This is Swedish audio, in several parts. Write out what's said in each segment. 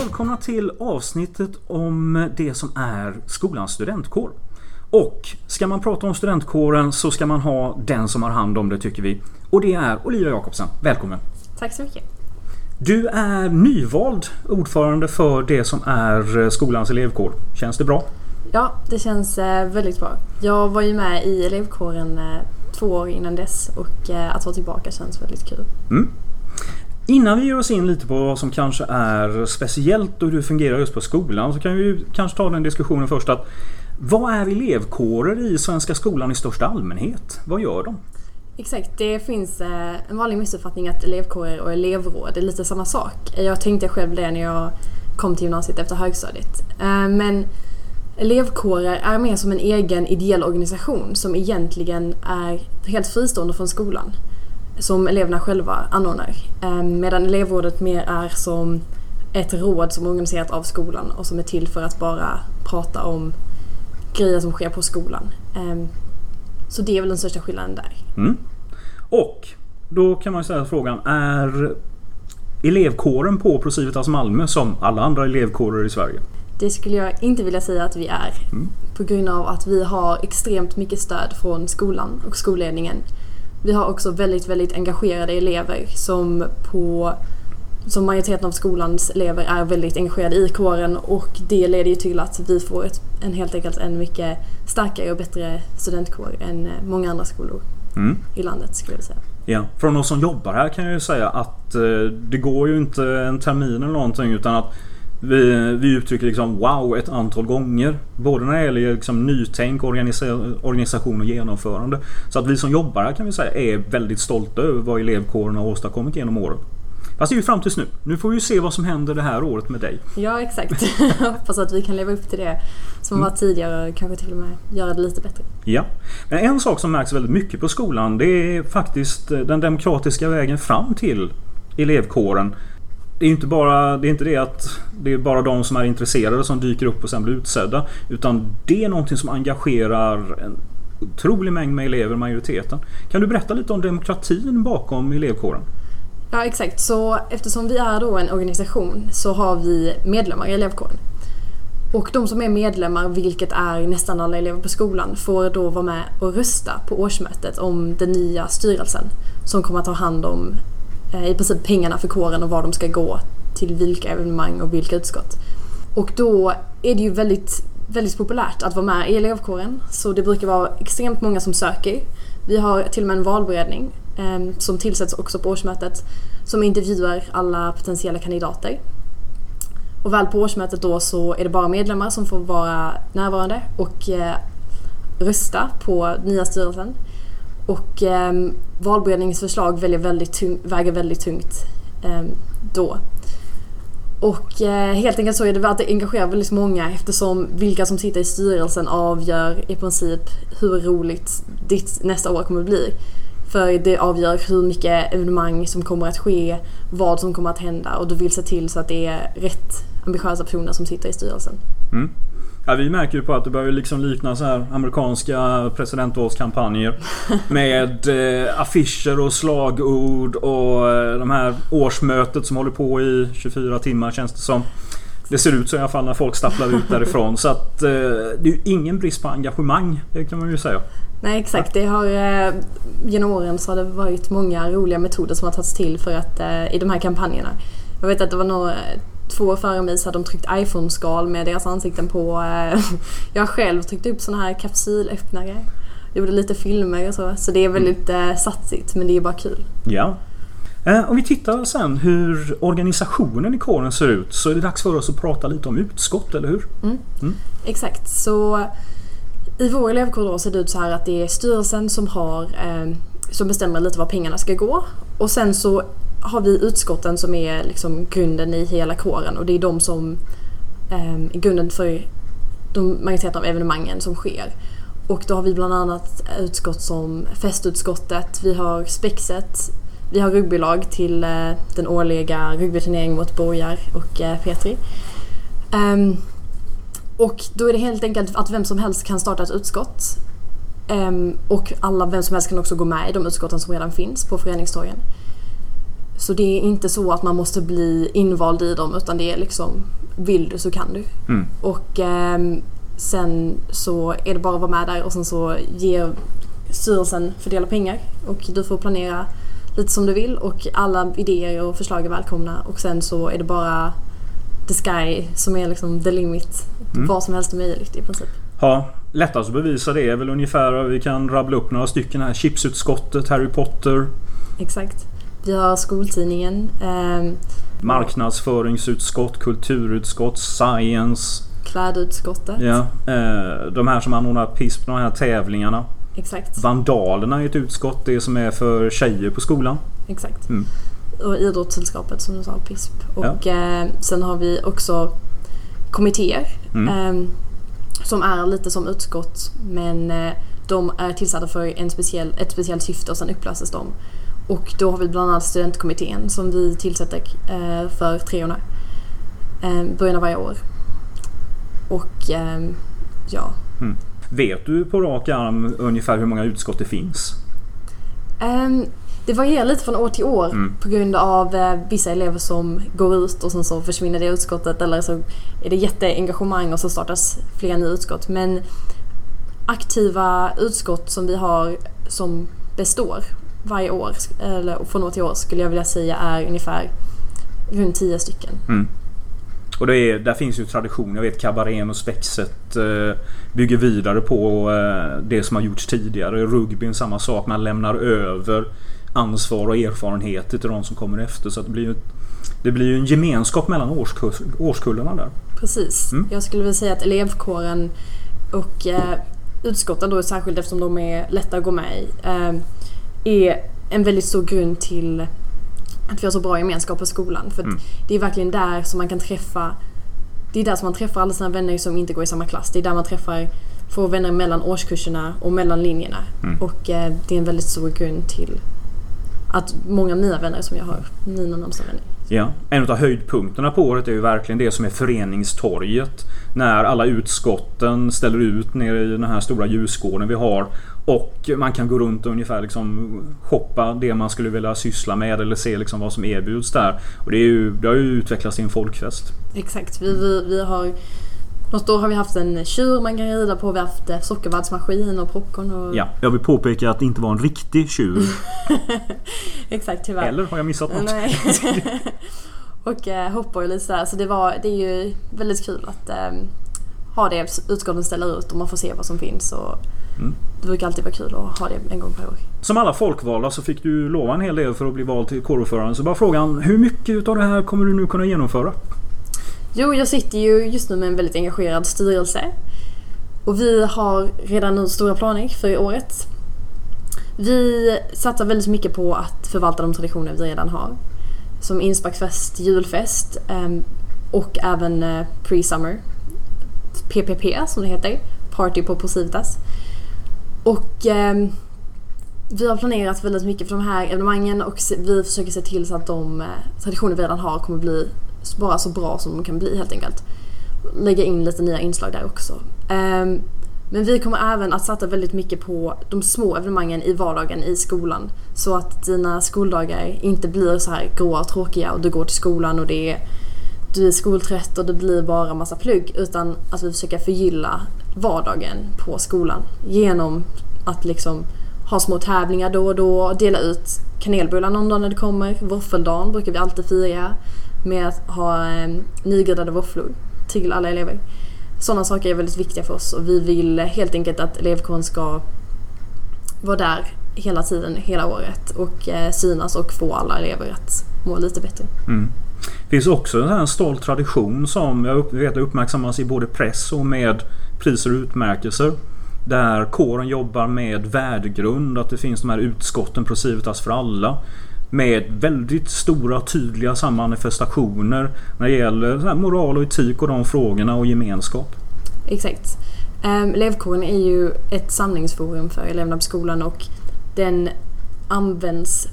Välkomna till avsnittet om det som är skolans studentkår. Och ska man prata om studentkåren så ska man ha den som har hand om det tycker vi. Och det är Olivia Jakobsen. Välkommen! Tack så mycket! Du är nyvald ordförande för det som är skolans elevkår. Känns det bra? Ja, det känns eh, väldigt bra. Jag var ju med i elevkåren eh, två år innan dess och eh, att vara tillbaka känns väldigt kul. Mm. Innan vi ger oss in lite på vad som kanske är speciellt och hur det fungerar just på skolan så kan vi kanske ta den diskussionen först att vad är elevkårer i Svenska skolan i största allmänhet? Vad gör de? Exakt, det finns eh, en vanlig missuppfattning att elevkårer och elevråd är lite samma sak. Jag tänkte själv det när jag kom till gymnasiet efter högstadiet. Eh, men elevkårer är mer som en egen ideell organisation som egentligen är helt fristående från skolan. Som eleverna själva anordnar. Ehm, medan elevrådet mer är som ett råd som är organiserat av skolan och som är till för att bara prata om grejer som sker på skolan. Ehm, så det är väl den största skillnaden där. Mm. Och då kan man ställa frågan, är elevkåren på Procivitas Malmö som alla andra elevkårer i Sverige? Det skulle jag inte vilja säga att vi är. Mm. På grund av att vi har extremt mycket stöd från skolan och skolledningen. Vi har också väldigt, väldigt engagerade elever som på som majoriteten av skolans elever är väldigt engagerade i kåren och det leder ju till att vi får ett, en helt enkelt en mycket starkare och bättre studentkår än många andra skolor mm. i landet skulle jag säga. Ja, från oss som jobbar här kan jag ju säga att eh, det går ju inte en termin eller någonting utan att vi, vi uttrycker liksom wow ett antal gånger. Både när det gäller liksom nytänk, organisa organisation och genomförande. Så att vi som jobbar här kan vi säga är väldigt stolta över vad elevkåren har åstadkommit genom åren. Fast det är ju fram tills nu. Nu får vi se vad som händer det här året med dig. Ja exakt. Jag hoppas att vi kan leva upp till det som mm. var tidigare och kanske till och med göra det lite bättre. Ja. Men en sak som märks väldigt mycket på skolan det är faktiskt den demokratiska vägen fram till elevkåren det är inte bara det, är inte det att det är bara de som är intresserade som dyker upp och sen blir utsedda. Utan det är någonting som engagerar en otrolig mängd med elever, majoriteten. Kan du berätta lite om demokratin bakom elevkåren? Ja exakt, så eftersom vi är då en organisation så har vi medlemmar i elevkåren. Och de som är medlemmar, vilket är nästan alla elever på skolan, får då vara med och rösta på årsmötet om den nya styrelsen som kommer att ta hand om Eh, i princip pengarna för kåren och var de ska gå till vilka evenemang och vilka utskott. Och då är det ju väldigt, väldigt populärt att vara med i elevkåren. Så det brukar vara extremt många som söker. Vi har till och med en valberedning eh, som tillsätts också på årsmötet som intervjuar alla potentiella kandidater. Och väl på årsmötet då så är det bara medlemmar som får vara närvarande och eh, rösta på nya styrelsen. Och eh, valberedningens förslag väljer väldigt tung, väger väldigt tungt eh, då. Och eh, helt enkelt så är det att det engagerar väldigt många eftersom vilka som sitter i styrelsen avgör i princip hur roligt ditt nästa år kommer att bli. För det avgör hur mycket evenemang som kommer att ske, vad som kommer att hända och du vill se till så att det är rätt ambitiösa personer som sitter i styrelsen. Mm. Ja, vi märker ju på att det börjar liksom likna så här amerikanska presidentvalskampanjer. Med eh, affischer och slagord och eh, de här årsmötet som håller på i 24 timmar känns det som. Det ser ut så i alla fall när folk stapplar ut därifrån. Så att eh, det är ju ingen brist på engagemang. Det kan man ju säga. Nej exakt. Det har, eh, genom åren så har det varit många roliga metoder som har tagits till för att, eh, i de här kampanjerna. Jag vet att det var några två före mig så hade de tryckt iPhone-skal med deras ansikten på. Eh, jag själv tryckte upp såna här kapsylöppnare. Gjorde lite filmer och så. Så det är väldigt mm. satsigt men det är bara kul. Ja. Eh, om vi tittar sen hur organisationen i kåren ser ut så är det dags för oss att prata lite om utskott, eller hur? Mm. Mm. Exakt. Så i vår elevkår då ser det ut så här att det är styrelsen som har eh, som bestämmer lite var pengarna ska gå. Och sen så har vi utskotten som är liksom grunden i hela kåren och det är de som eh, är grunden för de majoriteten av evenemangen som sker. Och då har vi bland annat utskott som festutskottet, vi har spexet, vi har rugbylag till eh, den årliga rugbyturneringen mot Borgar och eh, Petri. Um, ehm, och då är det helt enkelt att vem som helst kan starta ett utskott. Um, och alla, vem som helst kan också gå med i de utskotten som redan finns på föreningstorgen. Så det är inte så att man måste bli invald i dem utan det är liksom vill du så kan du. Mm. Och ehm, sen så är det bara att vara med där och sen så ger styrelsen fördela pengar och du får planera lite som du vill och alla idéer och förslag är välkomna och sen så är det bara the sky som är liksom the limit. Mm. Vad som helst är möjligt i princip. Ja, lättast att bevisa det är väl ungefär, vi kan rabbla upp några stycken här. Chipsutskottet, Harry Potter, Exakt. Vi har skoltidningen, ehm, marknadsföringsutskott, kulturutskott, science. klädutskottet. Ja, eh, de här som anordnar PISP, de här tävlingarna. Exakt. Vandalerna är ett utskott, det som är för tjejer på skolan. Exakt. Mm. Och idrottssällskapet som du sa, PISP. Och eh, sen har vi också kommittéer. Mm. Eh, som är lite som utskott men eh, de är tillsatta för en speciell, ett speciellt syfte och sen upplöses de. Och då har vi bland annat studentkommittén som vi tillsätter eh, för treorna. Eh, början av varje år. Och eh, ja. Vet du på rak arm ungefär hur många utskott det finns? Ehm, det varierar lite från år till år Mm. på grund av eh, vissa elever som går ut och sen så försvinner det utskottet eller så är det jätteengagemang och så startas flera nya utskott. Men aktiva utskott som vi har som består varje år, eller från år till år skulle jag vilja säga är ungefär runt 10 stycken. Mm. Och det är, där finns ju tradition. Jag vet Kabarén och Spexet eh, bygger vidare på eh, det som har gjorts tidigare. Rugbyn samma sak. Man lämnar över ansvar och erfarenheter till de som kommer efter. Så det blir ju det blir ju en gemenskap mellan årskurs, årskullarna där. Precis. Mm. Jag skulle vilja säga att elevkåren och eh, utskotten då särskilt eftersom de är lätta att gå med i eh, är en väldigt stor grund till att vi har så bra gemenskap på skolan. För Mm. det är verkligen där som man kan träffa det är där som man träffar alla sina vänner som inte går i samma klass. Det är där man träffar får vänner mellan årskurserna och mellan linjerna. Mm. Och eh, det är en väldigt stor grund till att många av mina vänner som jag har, mina närmsta vänner. Ja. En av höjdpunkterna på året är ju verkligen det som är föreningstorget. När alla utskotten ställer ut nere i den här stora ljusgården vi har. Och man kan gå runt och ungefär liksom shoppa det man skulle vilja syssla med eller se liksom vad som erbjuds där. Och det, är ju, det har ju utvecklats till en folkfest. Exakt. Vi, vi, vi har, något år har vi haft en tjur man kan rida på. Vi har haft eh, sockervaddsmaskin och popcorn. Och, Ja, jag vill påpeka att det inte var en riktig tjur. Exakt, tyvärr. Eller har jag missat något? Nej. och eh, hoppar och lite sådär. Så det, var, det är ju väldigt kul att eh, ha det utskotten ställer ut och man får se vad som finns. Och Mm. Det brukar alltid vara kul att ha det en gång per år. Som alla folkvalda så fick du lova en hel del för att bli vald till kårordförande. Så bara frågan, hur mycket av det här kommer du nu kunna genomföra? Jo, jag sitter ju just nu med en väldigt engagerad styrelse. Och vi har redan nu stora planer för året. Vi satsar väldigt mycket på att förvalta de traditioner vi redan har. Som insparksfest, julfest ehm, och även eh, pre-summer. PPP som det heter. Party på Posivitas. Och ehm, vi har planerat väldigt mycket för de här evenemangen och vi försöker se till så att de eh, traditioner vi redan har kommer bli bara så bra som de kan bli helt enkelt. Lägga in lite nya inslag där också. Ehm, men vi kommer även att satsa väldigt mycket på de små evenemangen i vardagen i skolan. Så att dina skoldagar inte blir så här gråa och tråkiga och du går till skolan och det är, du är skoltrött och det blir bara massa plugg. Utan att vi försöker förgylla vardagen på skolan genom att liksom ha små tävlingar då och då, dela ut kanelbullar någon dag när det kommer. Våffeldagen brukar vi alltid fira med att ha eh, nygräddade våfflor till alla elever. Sådana saker är väldigt viktiga för oss och vi vill helt enkelt att elevkåren ska vara där hela tiden, hela året och eh, synas och få alla elever att må lite bättre. Mm. Det finns också en här stolt tradition som jag vet uppmärksammas i både press och med priser och utmärkelser. Där kåren jobbar med värdegrund, att det finns de här utskotten Procivitas för alla. Med väldigt stora tydliga manifestationer när det gäller så här moral och etik och de frågorna och gemenskap. Exakt. Um, elevkåren är ju ett samlingsforum för eleverna på skolan och den används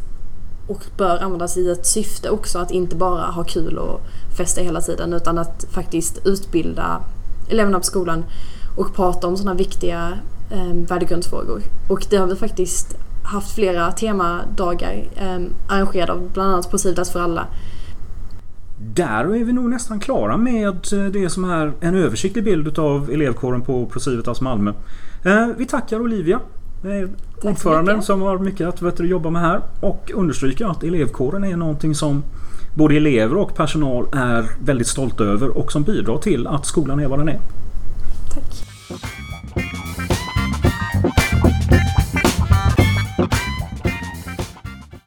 och bör användas i ett syfte också att inte bara ha kul och festa hela tiden utan att faktiskt utbilda eleverna på skolan och prata om sådana viktiga um, värdegrundsfrågor. Och det har vi faktiskt haft flera temadagar eh, arrangerade av bland annat Positivas för alla. Där är vi nog nästan klara med det som är en översiktlig bild av elevkåren på Procivitas Malmö. Eh, vi tackar Olivia, ordföranden som har mycket att vet du, jobba med här och understryker att elevkåren är någonting som både elever och personal är väldigt stolta över och som bidrar till att skolan är vad den är. Tack.